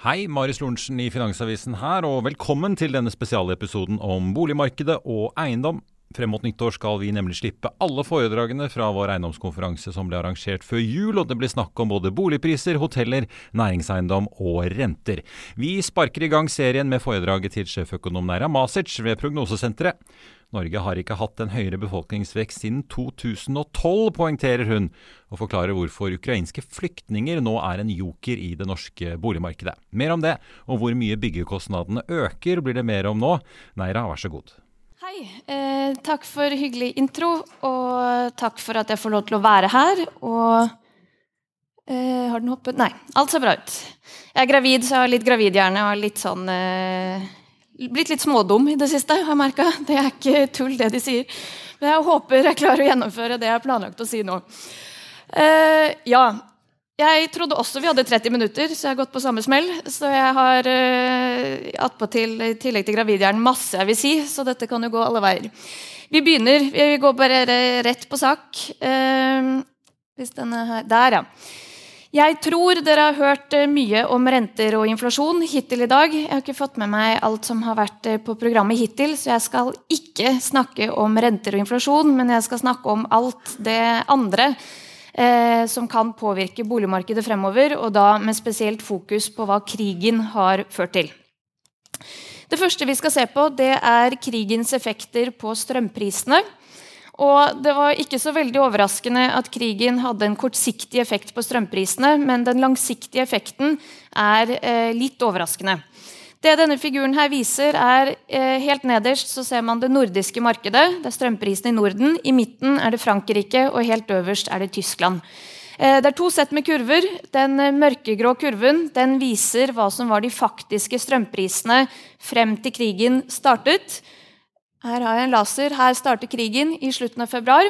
Hei, Marius Lorentzen i Finansavisen her, og velkommen til denne spesialepisoden om boligmarkedet og eiendom. Frem mot nyttår skal vi nemlig slippe alle foredragene fra vår eiendomskonferanse som ble arrangert før jul, og det blir snakk om både boligpriser, hoteller, næringseiendom og renter. Vi sparker i gang serien med foredraget til sjeføkonom Neira Masic ved Prognosesenteret. Norge har ikke hatt en høyere befolkningsvekst siden 2012, poengterer hun, og forklarer hvorfor ukrainske flyktninger nå er en joker i det norske boligmarkedet. Mer om det, og hvor mye byggekostnadene øker, blir det mer om nå. Neira, vær så god. Hei. Eh, takk for hyggelig intro, og takk for at jeg får lov til å være her. Og eh, Har den hoppet? Nei. Alt ser bra ut. Jeg er gravid, så jeg har litt gravidhjerne og litt sånn eh, blitt litt smådum i det siste. har jeg merket. Det er ikke tull, det de sier. Men jeg håper jeg klarer å gjennomføre det jeg har planlagt å si nå. Uh, ja. Jeg trodde også vi hadde 30 minutter, så jeg har gått på samme smell. Så jeg har uh, attpåtil i tillegg til gravidhjernen masse jeg vil si, så dette kan jo gå alle veier. Vi begynner. Vi går bare rett på sak. Uh, hvis denne her Der, ja. Jeg tror dere har hørt eh, mye om renter og inflasjon hittil i dag. Jeg har ikke fått med meg alt som har vært eh, på programmet hittil, så jeg skal ikke snakke om renter og inflasjon, men jeg skal snakke om alt det andre eh, som kan påvirke boligmarkedet fremover, og da med spesielt fokus på hva krigen har ført til. Det første vi skal se på, det er krigens effekter på strømprisene. Og det var ikke så veldig overraskende at krigen hadde en kortsiktig effekt på strømprisene, men den langsiktige effekten er eh, litt overraskende. Det denne figuren her viser, er eh, Helt nederst så ser man det nordiske markedet. Det er strømprisene i Norden. I midten er det Frankrike, og helt øverst er det Tyskland. Eh, det er to sett med kurver. Den eh, mørkegrå kurven den viser hva som var de faktiske strømprisene frem til krigen startet. Her har jeg en laser. Her starter krigen i slutten av februar.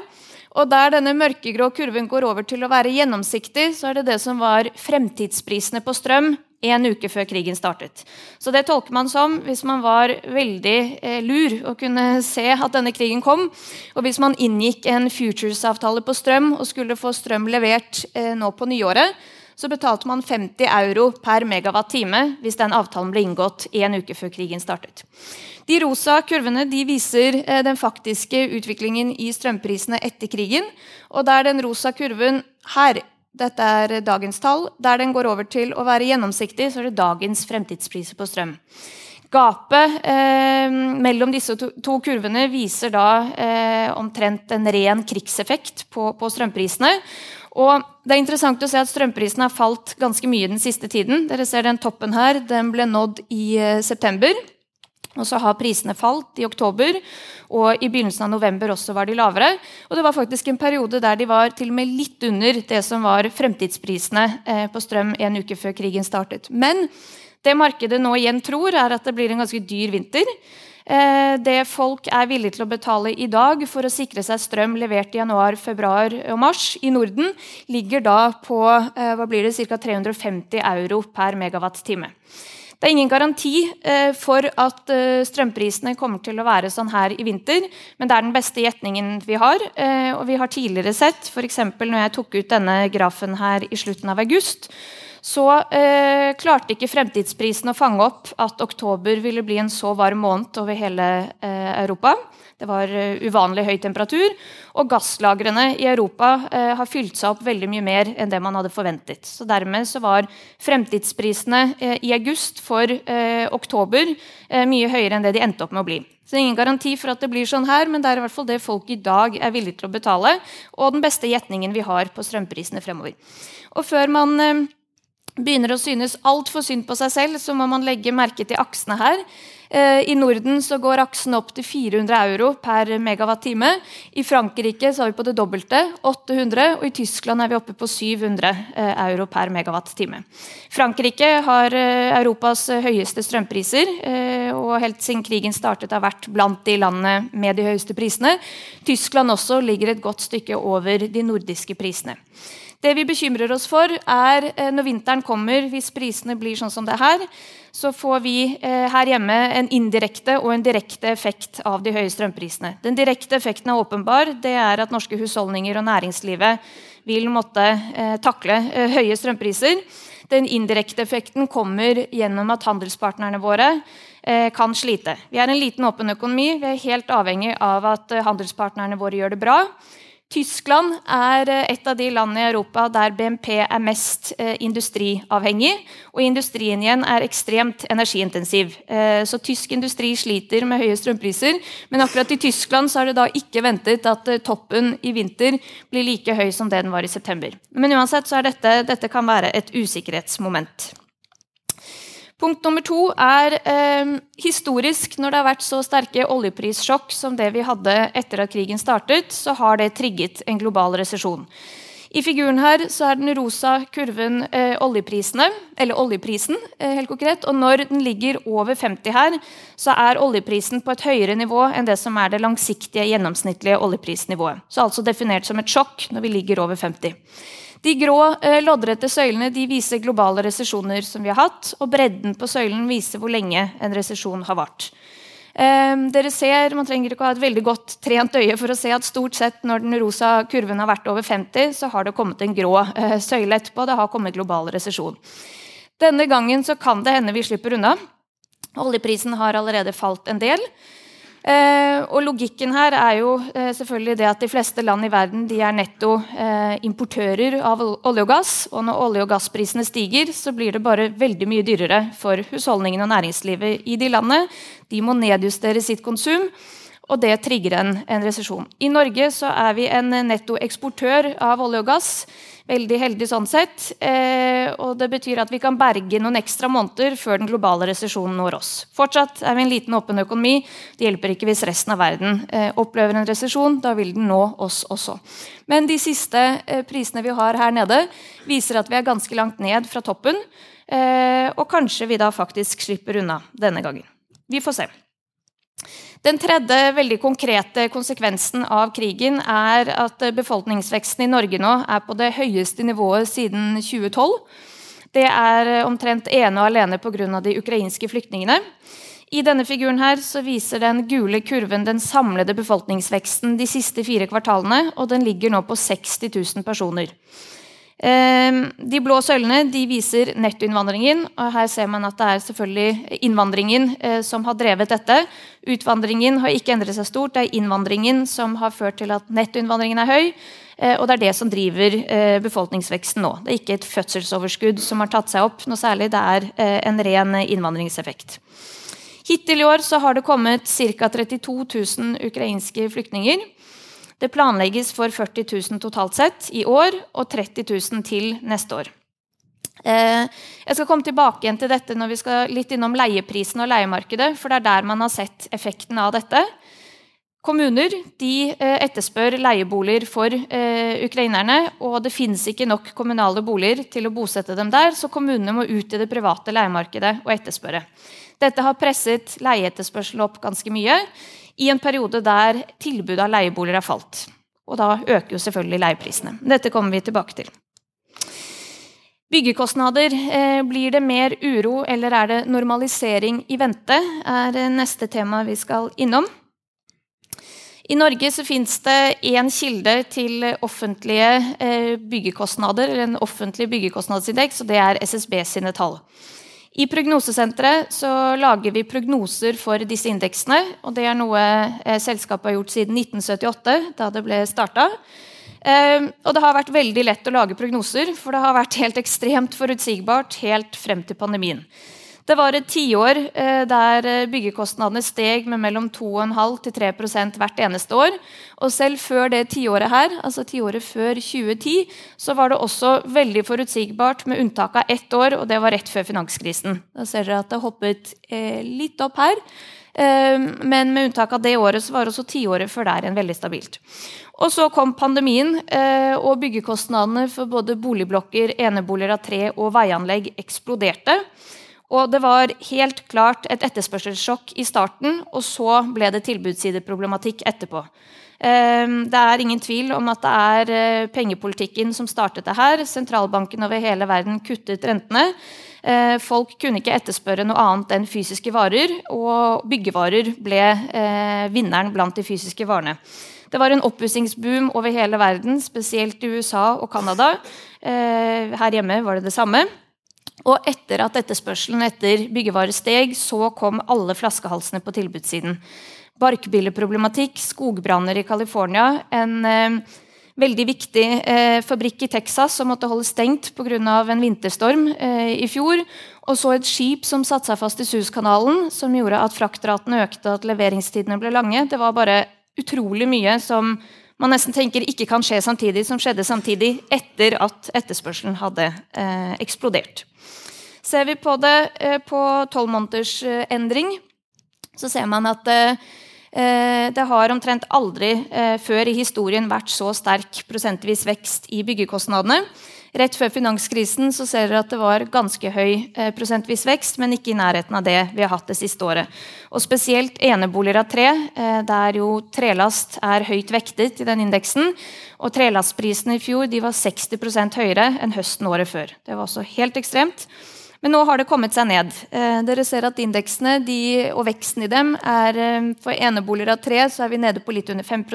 Og der denne mørkegrå kurven går over til å være gjennomsiktig, så er det det som var fremtidsprisene på strøm en uke før krigen startet. Så det tolker man som hvis man var veldig eh, lur og kunne se at denne krigen kom, og hvis man inngikk en futures-avtale på strøm og skulle få strøm levert eh, nå på nyåret, så betalte man 50 euro per megawatt-time hvis den avtalen ble inngått en uke før krigen startet. De rosa kurvene de viser eh, den faktiske utviklingen i strømprisene etter krigen. Og der den rosa kurven her dette er dagens tall. Der den går over til å være gjennomsiktig, så er det dagens fremtidspriser på strøm. Gapet eh, mellom disse to, to, kurvene viser da eh, omtrent en ren krigseffekt på, på strømprisene. Og det er interessant å se at Strømprisene har falt ganske mye den siste tiden. Dere ser den toppen her, den ble nådd i eh, september. Og så har prisene falt i oktober, og i begynnelsen av november også var de lavere. Og det var faktisk en periode der de var til og med litt under det som var fremtidsprisene eh, på strøm en uke før krigen startet. Men det markedet nå igjen tror, er at det blir en ganske dyr vinter. Eh, det folk er villige til å betale i dag for å sikre seg strøm levert i januar, februar og mars i Norden, ligger da på eh, hva blir det, ca. 350 euro per megawatt-time. Det er ingen garanti eh, for at strømprisene kommer til å være sånn her i vinter, men det er den beste gjetningen vi har. Og vi har tidligere sett, f.eks. når jeg tok ut denne grafen her i slutten av august, så eh, klarte ikke fremtidsprisen å fange opp at oktober ville bli en så varm måned over hele eh, Europa. Det var eh, uvanlig høy temperatur. Og gasslagrene i Europa uh, har fylt seg opp veldig mye mer enn det man hadde forventet. Så Dermed så var fremtidsprisene uh, i august for oktober mye høyere enn det de endte opp med å bli. Så det er ingen garanti for at det blir sånn her, men det er i hvert fall det folk i dag er villige til å betale, og den beste gjetningen vi har på strømprisene fremover. Og før man begynner å synes altfor synd på seg selv, så må man legge merke til aksene her. Eh, I Norden så går aksen opp til 400 euro per megawatt-time. I Frankrike så er vi på det dobbelte, 800, og i Tyskland er vi oppe på 700 eh, euro per megawatt-time. Frankrike har eh, Europas høyeste strømpriser, og helt siden krigen startet har vært blant de landene med de høyeste prisene. Tyskland også ligger et godt stykke over de nordiske prisene. Det vi bekymrer oss for, er eh, når vinteren kommer, hvis prisene blir sånn som det er her, så får vi eh, her hjemme en indirekte og en direkte effekt av de høye strømprisene. Den direkte effekten er åpenbar. Det er at norske husholdninger og næringslivet vil måtte eh, takle høye strømpriser. Den indirekte effekten kommer gjennom at handelspartnerne våre kan slite. Vi er en liten, åpen økonomi. Vi er helt avhengig av at handelspartnerne våre gjør det bra. Tyskland er eh, et av de landene i Europa der BNP er mest eh, industriavhengig. Og industrien igjen er ekstremt energiintensiv. Eh, så tysk industri sliter med høye strømpriser. Men akkurat i Tyskland så er det da ikke ventet at toppen i vinter blir like høy som det den var i september. Men uansett så er dette, dette kan være et usikkerhetsmoment. Punkt nummer to er eh, historisk. Når det har vært så sterke oljeprissjokk som det vi hadde etter at krigen startet, så har det trigget en global resesjon. I figuren her så er den rosa kurven eh, oljeprisene, eller oljeprisen, eh, helt konkret. Og når den ligger over 50 her, så er oljeprisen på et høyere nivå enn det som er det langsiktige gjennomsnittlige oljeprisnivået. Så altså definert som et sjokk når vi ligger over 50. De grå eh, loddrette søylene viser globale resesjoner som vi har hatt, og bredden på søylen viser hvor lenge en resesjon har vart. Eh, dere ser, Man trenger ikke å ha et veldig godt trent øye for å se at stort sett når den rosa kurven har vært over 50, så har det kommet en grå eh, søyle etterpå. Det har kommet global resesjon. Denne gangen så kan det hende vi slipper unna. Oljeprisen har allerede falt en del. Eh, og Logikken her er jo eh, selvfølgelig det at de fleste land i verden de er netto eh, importører av olje og gass. Og når olje- og gassprisene stiger, så blir det bare veldig mye dyrere for husholdningene og næringslivet i de landene. De må nedjustere sitt konsum og det trigger en, en resesjon. I Norge så er vi en nettoeksportør av olje og gass. Veldig heldig sånn sett. Eh, og det betyr at vi kan berge noen ekstra måneder før den globale resesjonen når oss. Fortsatt er vi en liten, åpen økonomi. Det hjelper ikke hvis resten av verden eh, opplever en resesjon. Da vil den nå oss også. Men de siste eh, prisene vi har her nede, viser at vi er ganske langt ned fra toppen. Eh, og kanskje vi da faktisk slipper unna denne gangen. Vi får se. Den tredje veldig konkrete konsekvensen av krigen er at befolkningsveksten i Norge nå er på det høyeste nivået siden 2012. Det er omtrent ene og alene pga. de ukrainske flyktningene. I denne figuren her så viser den gule kurven den samlede befolkningsveksten de siste fire kvartalene, og den ligger nå på 60 000 personer. Ehm, de blå søylene de viser nettoinnvandringen. og Her ser man at det er selvfølgelig innvandringen eh, som har drevet dette. Utvandringen har ikke endret seg stort. Det er innvandringen som har ført til at nettoinnvandringen er høy. Eh, og det er det som driver eh, befolkningsveksten nå. Det er ikke et fødselsoverskudd som har tatt seg opp noe særlig. Det er en ren innvandringseffekt. Hittil i år har det kommet ca. 32 000 ukrainske flyktninger. Det planlegges for 40 000 totalt sett i år og 30 000 til neste år. Eh, jeg skal komme tilbake igjen til dette når vi skal litt innom leieprisen og leiemarkedet. for det er der man har sett effekten av dette. Kommuner de eh, etterspør leieboliger for eh, ukrainerne. Og det finnes ikke nok kommunale boliger til å bosette dem der, så kommunene må ut i det private leiemarkedet og etterspørre. Dette har presset leieetterspørselen opp ganske mye i en periode der tilbudet av leieboliger har falt. Og da øker jo selvfølgelig leieprisene. Dette kommer vi tilbake til. Byggekostnader. Eh, blir det mer uro, eller er det normalisering i vente? er neste tema vi skal innom. I Norge så finnes det én kilde til offentlige eh, byggekostnader, eller en offentlig byggekostnadsindeks, og det er SSB sine tall. I Prognosesenteret så lager vi prognoser for disse indeksene. og Det er noe eh, selskapet har gjort siden 1978, da det ble starta. Eh, og det har vært veldig lett å lage prognoser, for det har vært helt ekstremt forutsigbart helt frem til pandemien. Det var et tiår eh, der eh, byggekostnadene steg med mellom 2,5 til 3% hvert eneste år. Og selv før det tiåret her, altså tiåret før 2010, så var det også veldig forutsigbart, med unntak av ett år, og det var rett før finanskrisen. Da ser dere at det hoppet eh, litt opp her. Men med unntak av det året så var også tiåret før der en veldig stabilt. Og så kom pandemien, og byggekostnadene for både boligblokker, eneboliger av tre og veianlegg eksploderte. Og det var helt klart et etterspørselssjokk i starten, og så ble det tilbudssideproblematikk etterpå. Ehm, det er ingen tvil om at det er eh, pengepolitikken som startet det her. Sentralbanken over hele verden kuttet rentene. Eh, folk kunne ikke etterspørre noe annet enn fysiske varer, og byggevarer ble eh, vinneren blant de fysiske varene. Det var en oppussingsboom over hele verden, spesielt i USA og Canada. Her hjemme var det det samme. Og etter at etterspørselen etter byggevarer steg, så kom alle flaskehalsene på tilbudssiden. Barkbilleproblematikk, skogbranner i California, en eh, veldig viktig eh, fabrikk i Texas som måtte holde stengt pga. en vinterstorm eh, i fjor. Og så et skip som satte seg fast i Suezkanalen, som gjorde at fraktratene økte og at leveringstidene ble lange. Det var bare utrolig mye som man nesten tenker ikke kan skje samtidig, som skjedde samtidig etter at etterspørselen hadde eh, eksplodert. Ser vi på det eh, på tolv måneders eh, endring, så ser man at eh, det har omtrent aldri før i historien vært så sterk prosentvis vekst i byggekostnadene. Rett før finanskrisen så ser dere at det var ganske høy prosentvis vekst, men ikke i nærheten av det vi har hatt det siste året. Og Spesielt eneboliger av tre, der jo trelast er høyt vektet i den indeksen. Og trelastprisene i fjor de var 60% høyere enn høsten året før. Det var også helt ekstremt. Men nå har det kommet seg ned. Eh, dere ser at Indeksene de, og veksten i dem er eh, For eneboliger av tre så er vi nede på litt under 5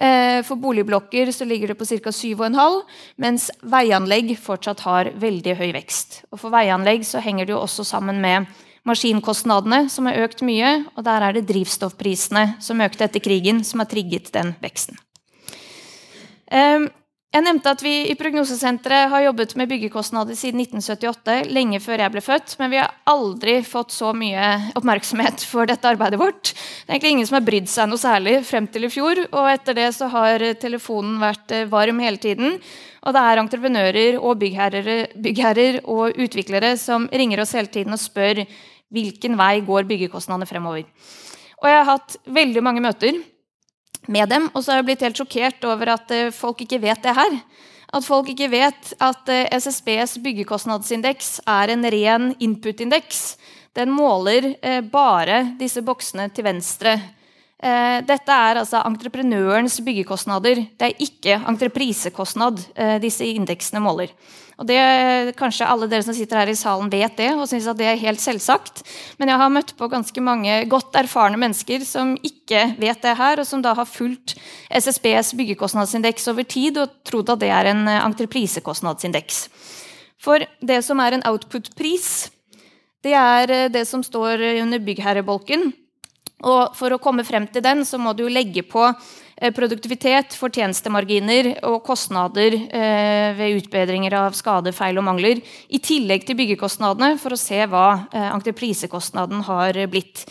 eh, For boligblokker så ligger det på ca. 7,5 mens veianlegg fortsatt har veldig høy vekst. Og For veianlegg så henger det jo også sammen med maskinkostnadene, som har økt mye. Og der er det drivstoffprisene som økte etter krigen, som har trigget den veksten. Eh, jeg nevnte at vi i Prognosesenteret har jobbet med byggekostnader siden 1978, lenge før jeg ble født, men vi har aldri fått så mye oppmerksomhet for dette arbeidet vårt. Det er egentlig ingen som har brydd seg noe særlig frem til i fjor, og etter det så har telefonen vært eh, varm hele tiden. Og det er entreprenører og byggherrer, og utviklere som ringer oss hele tiden og spør hvilken vei går byggekostnadene fremover. Og jeg har hatt veldig mange møter med dem. Og så har jeg blitt helt sjokkert over at eh, folk ikke vet det her. At folk ikke vet at eh, SSBs byggekostnadsindeks er en ren input-indeks. Den måler eh, bare disse boksene til venstre. Dette er altså entreprenørens byggekostnader. Det er ikke entreprisekostnad disse indeksene måler. Og det, Kanskje alle dere som sitter her i salen vet det og syns det er helt selvsagt. Men jeg har møtt på ganske mange godt erfarne mennesker som ikke vet det her, og som da har fulgt SSBs byggekostnadsindeks over tid og trodd at det er en eh, entreprisekostnadsindeks. For det som er en output-pris, det er eh, det som står under byggherrebolken. Og for å komme frem til den, så må du legge på Eh, produktivitet, fortjenestemarginer og kostnader eh, ved utbedringer av skade, feil og mangler. I tillegg til byggekostnadene, for å se hva eh, entreprisekostnaden har blitt.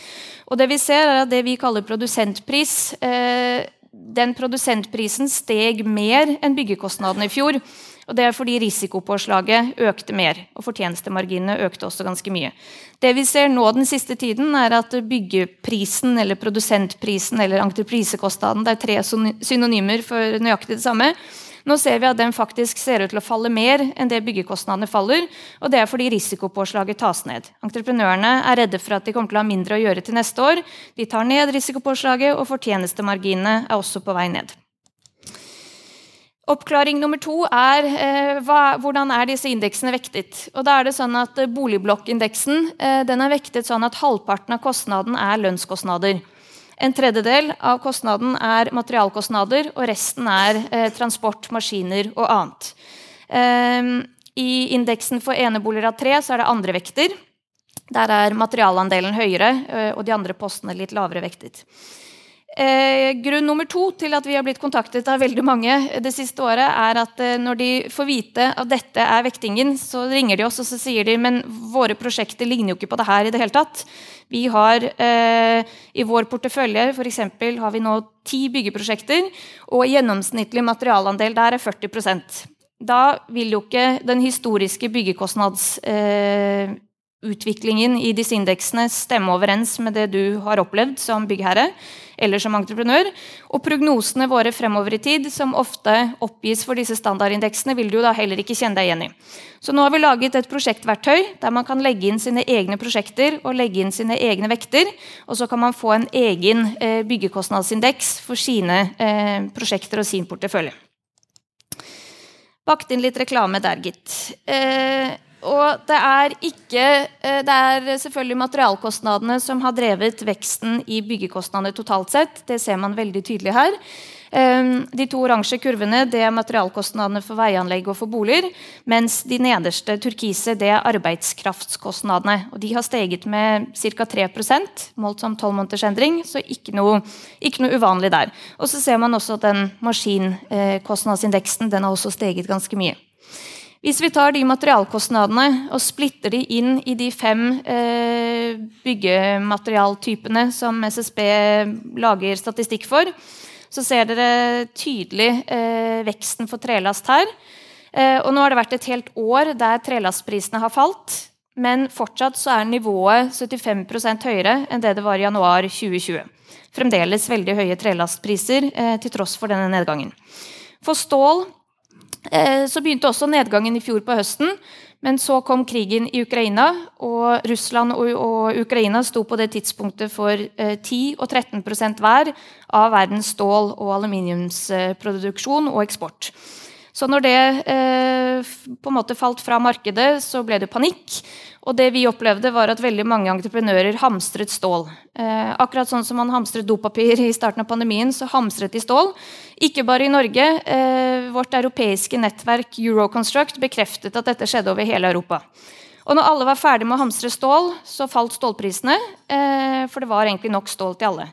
Og det vi ser er at det vi kaller produsentpris den produsentprisen steg mer enn byggekostnadene i fjor. Og Det er fordi risikopåslaget økte mer, og fortjenestemarginene økte også ganske mye. Det vi ser nå den siste tiden, er at byggeprisen eller produsentprisen eller entreprisekostnaden, det er tre synonymer for nøyaktig det samme, nå ser vi at den faktisk ser ut til å falle mer enn det byggekostnadene faller. Og det er fordi risikopåslaget tas ned. Entreprenørene er redde for at de kommer til å ha mindre å gjøre til neste år. De tar ned risikopåslaget, og fortjenestemarginene er også på vei ned. Oppklaring nummer to er eh, hva, hvordan er disse indeksene vektet. Og da er det sånn at eh, Boligblokk-indeksen eh, er vektet sånn at halvparten av kostnaden er lønnskostnader. En tredjedel av kostnaden er materialkostnader, og resten er eh, transport, maskiner og annet. Eh, I indeksen for eneboliger av tre så er det andre vekter. Der er materialandelen høyere, eh, og de andre postene litt lavere vektet. Eh, grunn nummer to til at vi har blitt kontaktet av veldig mange det siste året, er at eh, når de får vite at dette er vektingen, så ringer de oss og så sier de, men våre prosjekter ligner jo ikke på det her i det hele tatt. Vi har eh, I vår portefølje eksempel, har vi nå ti byggeprosjekter, og gjennomsnittlig materialandel der er 40 Da vil jo ikke den historiske byggekostnadsutviklingen Eh, i disse indeksene stemme overens med det du har opplevd som byggherre eller som entreprenør. Og prognosene våre fremover i tid, som ofte oppgis for disse standardindeksene, vil du da heller ikke kjenne deg igjen i. Så nå har vi laget et prosjektverktøy der man kan legge inn sine egne prosjekter og legge inn sine egne vekter. Og så kan man få en egen eh, byggekostnadsindeks for sine eh, prosjekter og sin portefølje. Bakt inn litt reklame der, gitt. Og det er ikke eh, Det er selvfølgelig materialkostnadene som har drevet veksten i byggekostnadene totalt sett. Det ser man veldig tydelig her. Ehm, de to oransje kurvene det er materialkostnadene for veianlegg og for boliger. Mens de nederste turkise det er arbeidskraftskostnadene. Og de har steget med ca. 3% målt som tolvmånedersendring. Så ikke noe, ikke noe uvanlig der. Og så ser man også at den maskinkostnadsindeksen den har også steget ganske mye. Hvis vi tar de materialkostnadene og splitter de inn i de fem eh, byggematerialtypene som SSB lager statistikk for, så ser dere tydelig eh, veksten for trelast her. Eh, og nå har det vært et helt år der trelastprisene har falt. Men fortsatt så er nivået 75% høyere enn det det var i januar 2020. Fremdeles veldig høye trelastpriser eh, til tross for denne nedgangen. For stål så begynte også nedgangen i fjor på høsten. Men så kom krigen i Ukraina, og Russland og, Ukraina sto på det tidspunktet for 10 eh, og 13 hver av verdens stål- og aluminiumsproduksjon og eksport. Så når det eh, på en måte falt fra markedet, så ble det panikk. Og det vi opplevde, var at veldig mange entreprenører hamstret stål. Eh, akkurat sånn som man hamstret dopapir i starten av pandemien, så hamstret de stål. Ikke bare i Norge. Eh, vårt europeiske nettverk Euroconstruct bekreftet at dette skjedde over hele Europa. Og når alle var ferdig med å hamstre stål, så falt stålprisene. Eh, for det var egentlig nok stål til alle.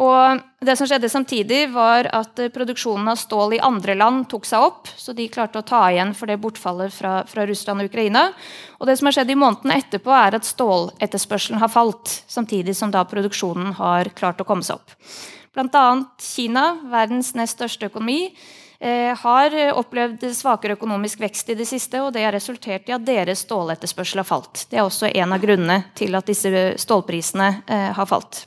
Og det som skjedde samtidig, var at eh, produksjonen av stål i andre land tok seg opp. Så de klarte å ta igjen for det bortfallet fra, fra Russland og Ukraina. Og det som har skjedd i månedene etterpå, er at ståletterspørselen har falt. Samtidig som da produksjonen har klart å komme seg opp. Bl.a. Kina, verdens nest største økonomi, eh, har opplevd svakere økonomisk vekst i det siste, og det har resultert i at deres ståletterspørsel har falt. Det er også en av grunnene til at disse stålprisene eh, har falt.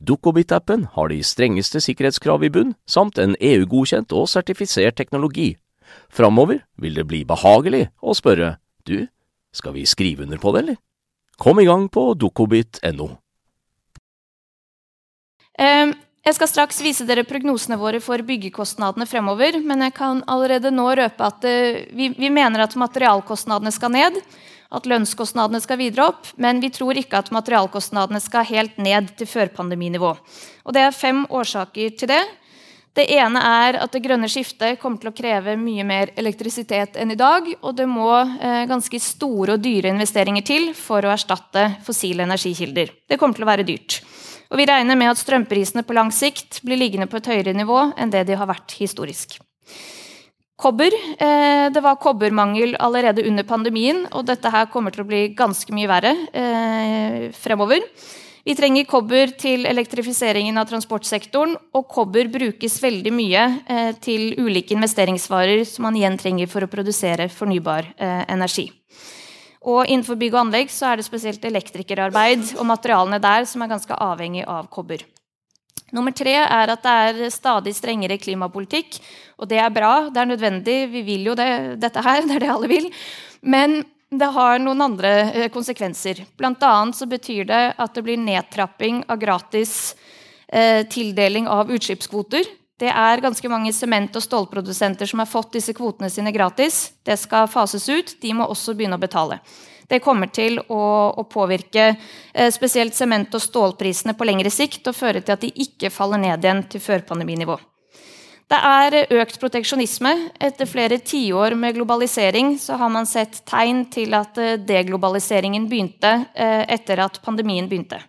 Dukkobit-appen har de strengeste sikkerhetskrav i bunn, samt en EU-godkjent og sertifisert teknologi. Framover vil det bli behagelig å spørre du, skal vi skrive under på det, eller? Kom i gang på dukkobit.no. Jeg skal straks vise dere prognosene våre for byggekostnadene fremover, men jeg kan allerede nå røpe at eh, vi, vi mener at materialkostnadene skal ned at lønnskostnadene skal videre opp, men vi tror ikke at materialkostnadene skal helt ned til førpandeminivå. Og Det er fem årsaker til det. Det ene er at det grønne skiftet kommer til å kreve mye mer elektrisitet enn i dag. Og det må eh, ganske store og dyre investeringer til for å erstatte fossile energikilder. Det kommer til å være dyrt. Og vi regner med at strømprisene på lang sikt blir liggende på et høyere nivå enn det de har vært historisk. Kobber. Eh, det var kobbermangel allerede under pandemien, og dette her kommer til å bli ganske mye verre eh, fremover. Vi trenger kobber til elektrifiseringen av transportsektoren, og kobber brukes veldig mye eh, til ulike investeringsvarer som man igjen trenger for å produsere fornybar energi. Og innenfor bygg og anlegg så er det spesielt elektrikerarbeid og materialene der som er ganske avhengig av kobber. Nummer tre er at det er stadig strengere klimapolitikk. Og det er bra, det er nødvendig, vi vil jo det, dette her, det er det alle vil. Men det har noen andre eh, konsekvenser. Blant annet så betyr det at det blir nedtrapping av gratis eh, tildeling av utslippskvoter. Det er ganske mange sement- og stålprodusenter som har fått disse kvotene sine gratis. Det skal fases ut. De må også begynne å betale. Det kommer til å, å påvirke eh, spesielt sement- og stålprisene på lengre sikt og føre til at de ikke faller ned igjen til førpandeminivå. Det er økt proteksjonisme. Etter flere tiår med globalisering så har man sett tegn til at eh, deglobaliseringen begynte eh, etter at pandemien begynte.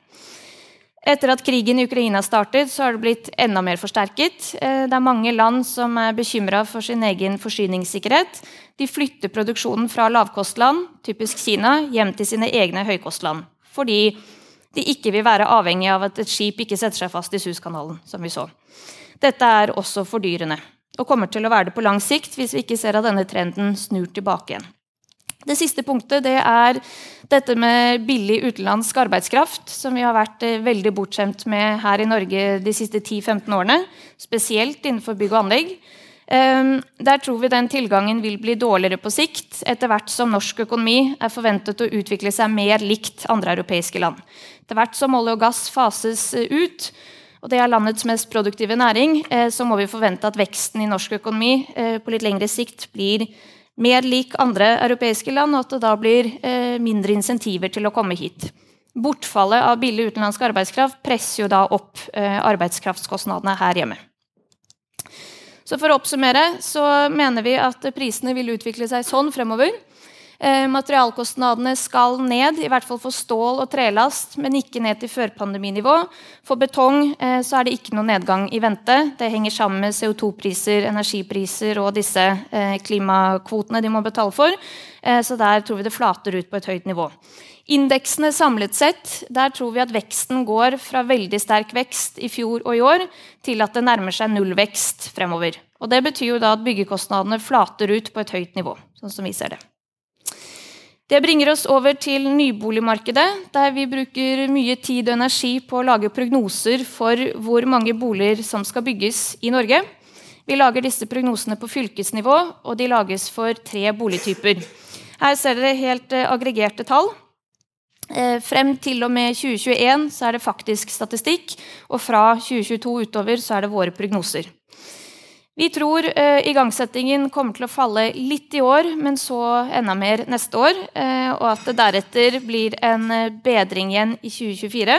Etter at krigen i Ukraina startet, så har det blitt enda mer forsterket. Eh, det er mange land som er bekymra for sin egen forsyningssikkerhet. De flytter produksjonen fra lavkostland, typisk Kina, hjem til sine egne høykostland. Fordi de ikke vil være avhengig av at et skip ikke setter seg fast i Suskanalen, som vi så. Dette er også fordyrende, og kommer til å være det på lang sikt hvis vi ikke ser at denne trenden snur tilbake igjen. Det siste punktet det er dette med billig utenlandsk arbeidskraft, som vi har vært eh, veldig bortskjemt med her i Norge de siste 10-15 årene. Spesielt innenfor bygg og anlegg. Ehm, der tror vi den tilgangen vil bli dårligere på sikt, etter hvert som norsk økonomi er forventet å utvikle seg mer likt andre europeiske land. Etter hvert som olje og gass fases eh, ut, og det er landets mest produktive næring, eh, så må vi forvente at veksten i norsk økonomi på litt lengre sikt blir mer lik andre europeiske land, og at det da blir eh, mindre insentiver til å komme hit. Bortfallet av billig utenlandsk arbeidskraft presser jo da opp eh, arbeidskraftskostnadene her hjemme. Så For å oppsummere så mener vi at prisene vil utvikle seg sånn fremover. Eh, materialkostnadene skal ned, i hvert fall for stål og trelast, men ikke ned til førpandeminivå. For betong eh, så er det ikke noen nedgang i vente. Det henger sammen med CO2-priser, energipriser og disse eh, klimakvotene de må betale for. Så der tror vi det flater ut på et høyt nivå. Indeksene samlet sett, der tror vi at veksten går fra veldig sterk vekst i fjor og i år til at det nærmer seg nullvekst fremover. Og Det betyr jo da at byggekostnadene flater ut på et høyt nivå. sånn som vi ser det. Det bringer oss over til nyboligmarkedet, der vi bruker mye tid og energi på å lage prognoser for hvor mange boliger som skal bygges i Norge. Vi lager disse prognosene på fylkesnivå, og de lages for tre boligtyper. Her ser dere helt eh, aggregerte tall. Eh, frem til og med 2021 så er det faktisk statistikk, og fra 2022 utover er det våre prognoser. Vi tror eh, igangsettingen kommer til å falle litt i år, men så enda mer neste år. Eh, og at det deretter blir en eh, bedring igjen i 2024.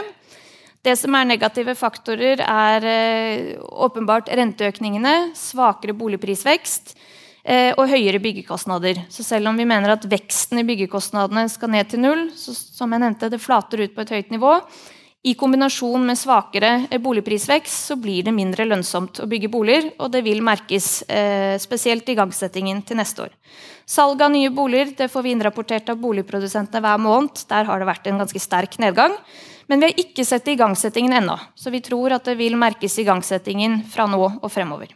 Det som er negative faktorer, er eh, åpenbart renteøkningene, svakere boligprisvekst eh, og høyere byggekostnader. Så selv om vi mener at veksten i byggekostnadene skal ned til null, så som jeg nevnte, det flater ut på et høyt nivå, i kombinasjon med svakere eh, boligprisvekst så blir det mindre lønnsomt å bygge boliger, og det vil merkes eh, spesielt igangsettingen til neste år. Salg av nye boliger det får vi innrapportert av boligprodusentene hver måned. Der har det vært en ganske sterk nedgang. Men vi har ikke sett igangsettingen ennå, så vi tror at det vil merkes igangsettingen fra nå og fremover.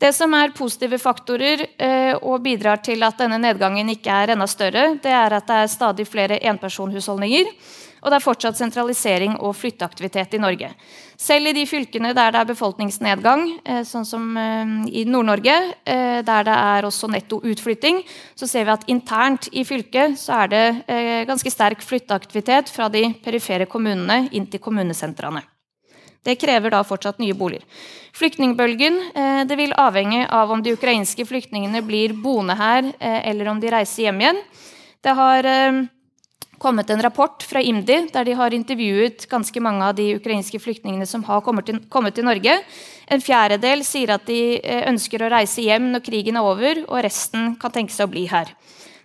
Det som er positive faktorer eh, og bidrar til at denne nedgangen ikke er enda større, det er at det er stadig flere enpersonhusholdninger og det er fortsatt sentralisering og flytteaktivitet i Norge. Selv i de fylkene der det er befolkningsnedgang, eh, sånn som eh, i Nord-Norge, eh, der det er også netto utflytting, så ser vi at internt i fylket så er det ganske sterk flytteaktivitet fra de perifere kommunene inn til kommunesentrene. Det krever da fortsatt nye boliger. Flyktningbølgen det vil avhenge av om de ukrainske flyktningene blir boende her, eller om de reiser hjem igjen. Det har kommet en rapport fra IMDi der de har intervjuet ganske mange av de ukrainske flyktningene som har kommet til, kommet til Norge. En fjerdedel sier at de eh, ønsker å reise hjem når krigen er over, og resten kan tenke seg å bli her.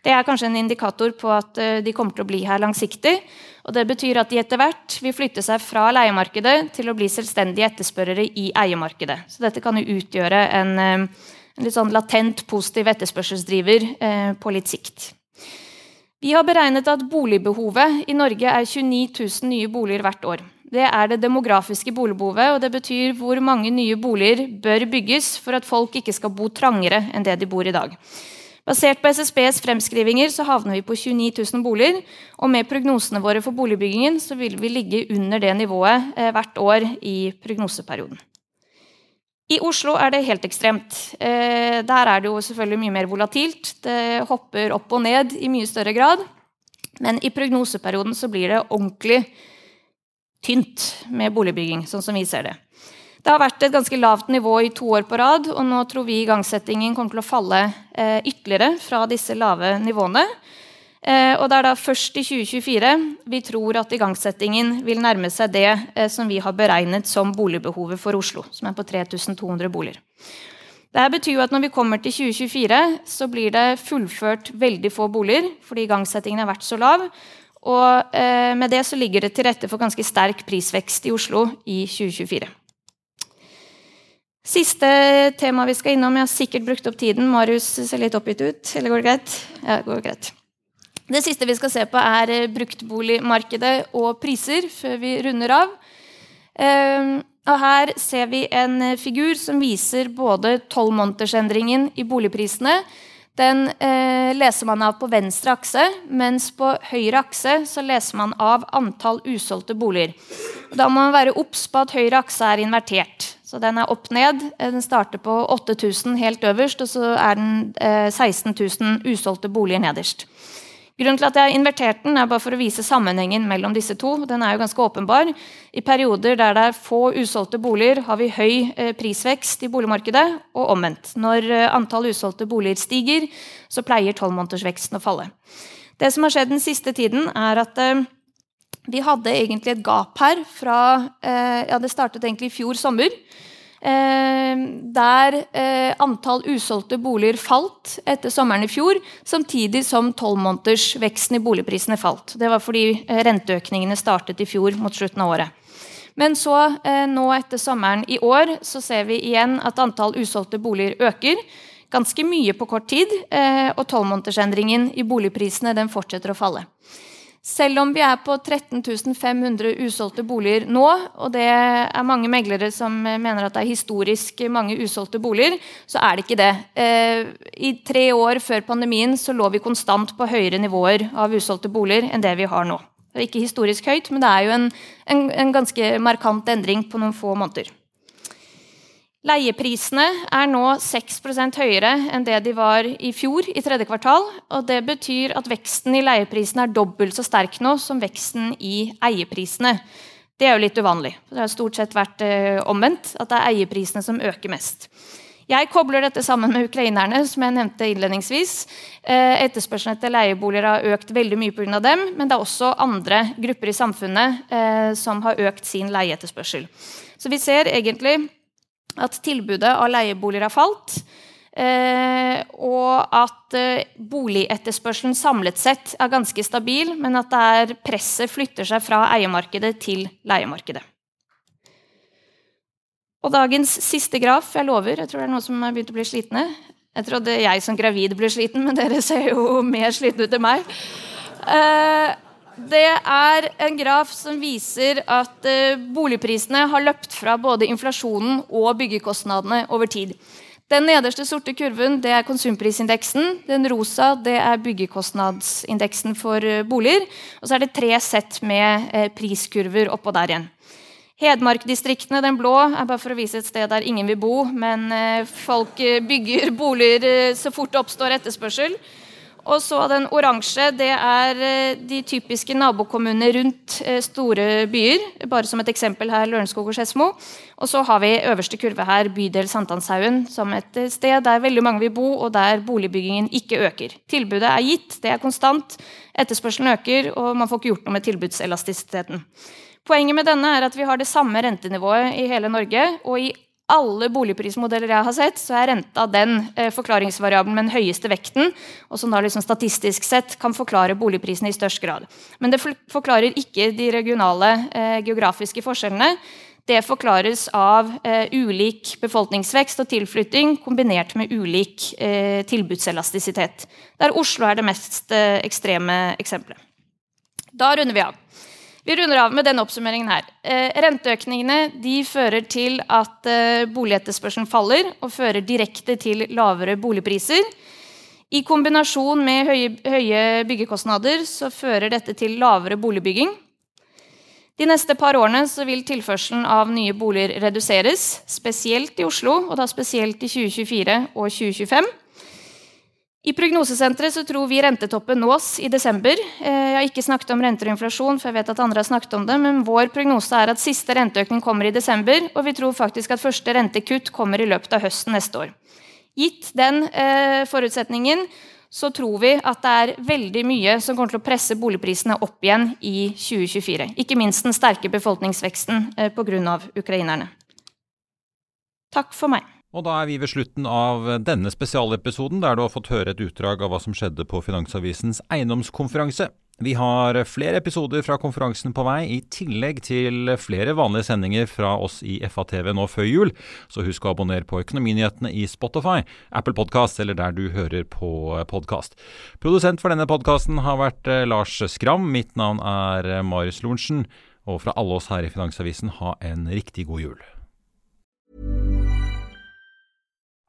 Det er kanskje en indikator på at eh, de kommer til å bli her langsiktig. og Det betyr at de etter hvert vil flytte seg fra leiemarkedet til å bli selvstendige etterspørrere i eiemarkedet. Så dette kan jo utgjøre en, eh, En litt sånn latent positiv etterspørselsdriver eh, på litt sikt. Vi har beregnet at boligbehovet i Norge er 29 000 nye boliger hvert år. Det er det demografiske boligbehovet, og det betyr hvor mange nye boliger bør bygges for at folk ikke skal bo trangere enn det de bor i dag. Basert på SSBs fremskrivinger så havner vi på 29 000 boliger. Og med prognosene våre for boligbyggingen så vil vi ligge under det nivået eh, hvert år i prognoseperioden. I Oslo er det helt ekstremt. Eh, der er det jo selvfølgelig mye mer volatilt. Det hopper opp og ned i mye større grad. Men i prognoseperioden så blir det ordentlig tynt med boligbygging, sånn som vi ser det. Det har vært et ganske lavt nivå i to år på rad, og nå tror vi igangsettingen kommer til å falle eh, ytterligere fra disse lave nivåene. Eh, og det er da først i 2024 vi tror at igangsettingen vil nærme seg det eh, som vi har beregnet som boligbehovet for Oslo, som er på 3200 boliger. Dette betyr jo at når vi kommer til 2024, så blir det fullført veldig få boliger fordi igangsettingen har vært så lav. Og eh, med det så ligger det til rette for ganske sterk prisvekst i Oslo i 2024. Siste tema vi skal innom. Jeg har sikkert brukt opp tiden. Marius ser litt oppgitt ut. Eller går det greit? Ja, det går greit. Det siste vi skal se på, er eh, bruktboligmarkedet og priser, før vi runder av. Ehm, og her ser vi en eh, figur som viser både tolvmånedersendringen i boligprisene. Den eh, leser man av på venstre akse, mens på høyre akse så leser man av antall usolgte boliger. Da må man være obs på at høyre akse er invertert. Så den er opp ned. Den starter på 8000 helt øverst, og så er den eh, 16 000 usolgte boliger nederst. Grunnen til at jeg har invertert den, er bare for å vise sammenhengen mellom disse to. Den er jo ganske åpenbar. I perioder der det er få usolgte boliger, har vi høy eh, prisvekst i boligmarkedet, og omvendt. Når eh, antall usolgte boliger stiger, så pleier tolvmånedersveksten å falle. Det som har skjedd den siste tiden, er at eh, vi hadde egentlig et gap her fra Ja, det startet egentlig i fjor sommer. Eh, der eh, antall usolgte boliger falt etter sommeren i fjor, samtidig som tolvmånedersveksten i boligprisene falt. Det var fordi renteøkningene startet i fjor mot slutten av året. Men så, nå etter sommeren i år, så ser vi igjen at antall usolgte boliger øker. Ganske mye på kort tid. Og tolvmånedersendringen i boligprisene den fortsetter å falle. Selv om vi er på 13 500 usolgte boliger nå, og det er mange meglere som mener at det er historisk mange usolgte boliger, så er det ikke det. Eh, I tre år før pandemien så lå vi konstant på høyere nivåer av usolgte boliger enn det vi har nå. Det er ikke historisk høyt, men det er jo en, en, en ganske markant endring på noen få måneder. Leieprisene er nå 6% høyere enn det de var i fjor i tredje kvartal. og Det betyr at veksten i leieprisene er dobbelt så sterk nå som veksten i eieprisene. Det er jo litt uvanlig. Det har stort sett vært eh, omvendt, at det er eieprisene som øker mest. Jeg kobler dette sammen med ukrainerne, som jeg nevnte innledningsvis. Eh, etterspørselen etter leieboliger har økt veldig mye pga. dem, men det er også andre grupper i samfunnet eh, som har økt sin leieetterspørsel. Så vi ser egentlig at tilbudet av leieboliger har falt. Eh, og at eh, boligetterspørselen samlet sett er ganske stabil, men at det er presset flytter seg fra eiemarkedet til leiemarkedet. Og dagens siste graf, jeg lover, jeg tror det er noen som har begynt å bli slitne. Jeg trodde jeg som gravid ble sliten, men dere ser jo mer slitne ut enn meg. Eh, det er en graf som viser at eh, boligprisene har løpt fra både inflasjonen og byggekostnadene over tid. Den nederste sorte kurven det er konsumprisindeksen. Den rosa det er byggekostnadsindeksen for eh, boliger. Og så er det tre sett med eh, priskurver oppå der igjen. Hedmarkdistriktene, den blå, er bare for å vise et sted der ingen vil bo, men folk bygger boliger så fort det oppstår etterspørsel. Og så den oransje, det er eh, de typiske nabokommunene rundt eh, store byer. Bare som et eksempel her, Lørenskog og Skedsmo. Og så har vi øverste kurve her, bydel Sankthanshaugen, som et eh, sted der veldig mange vil bo, og der boligbyggingen ikke øker. Tilbudet er gitt, det er konstant. Etterspørselen øker, og man får ikke gjort noe med tilbudselastisiteten. Poenget med denne er at vi har det samme rentenivået i hele Norge. Og i alle boligprismodeller jeg har sett, så er renta den eh, forklaringsvariabelen med den høyeste vekten, og som da liksom statistisk sett kan forklare boligprisene i størst grad. Men det forklarer ikke de regionale eh, geografiske forskjellene. Det forklares av eh, ulik befolkningsvekst og tilflytting kombinert med ulik eh, tilbudselastisitet, der Oslo er det mest ekstreme eksempelet. Da runder vi av. Vi runder av med denne oppsummeringen her. Eh, renteøkningene de fører til at eh, boligetterspørselen faller og fører direkte til lavere boligpriser. I kombinasjon med høye, høye byggekostnader så fører dette til lavere boligbygging de neste par årene vil tilførselen av nye boliger reduseres, spesielt i Oslo, og da spesielt i 2024 og 2025. I Prognosesenteret tror vi rentetoppen nås i desember. Eh, jeg har ikke snakket om renter og inflasjon, for jeg vet at andre har snakket om det, men vår prognose er at siste renteøkning kommer i desember, og vi tror faktisk at første rentekutt kommer i løpet av høsten neste år. Gitt den eh, forutsetningen så tror vi at det er veldig mye som kommer til å presse boligprisene opp igjen i 2024. Ikke minst den sterke befolkningsveksten eh, pga. ukrainerne. Takk for meg. Og da er vi ved slutten av denne spesialepisoden, der du har fått høre et utdrag av hva som skjedde på Finansavisens eiendomskonferanse. Vi har flere episoder fra konferansen på vei, i tillegg til flere vanlige sendinger fra oss i FATV nå før jul. Så husk å abonnere på Økonominyhetene i Spotify, Apple Podkast eller der du hører på podkast. Produsent for denne podkasten har vært eh, Lars Skram. Mitt navn er Marius Lorentzen. Og fra alle oss her i Finansavisen, ha en riktig god jul.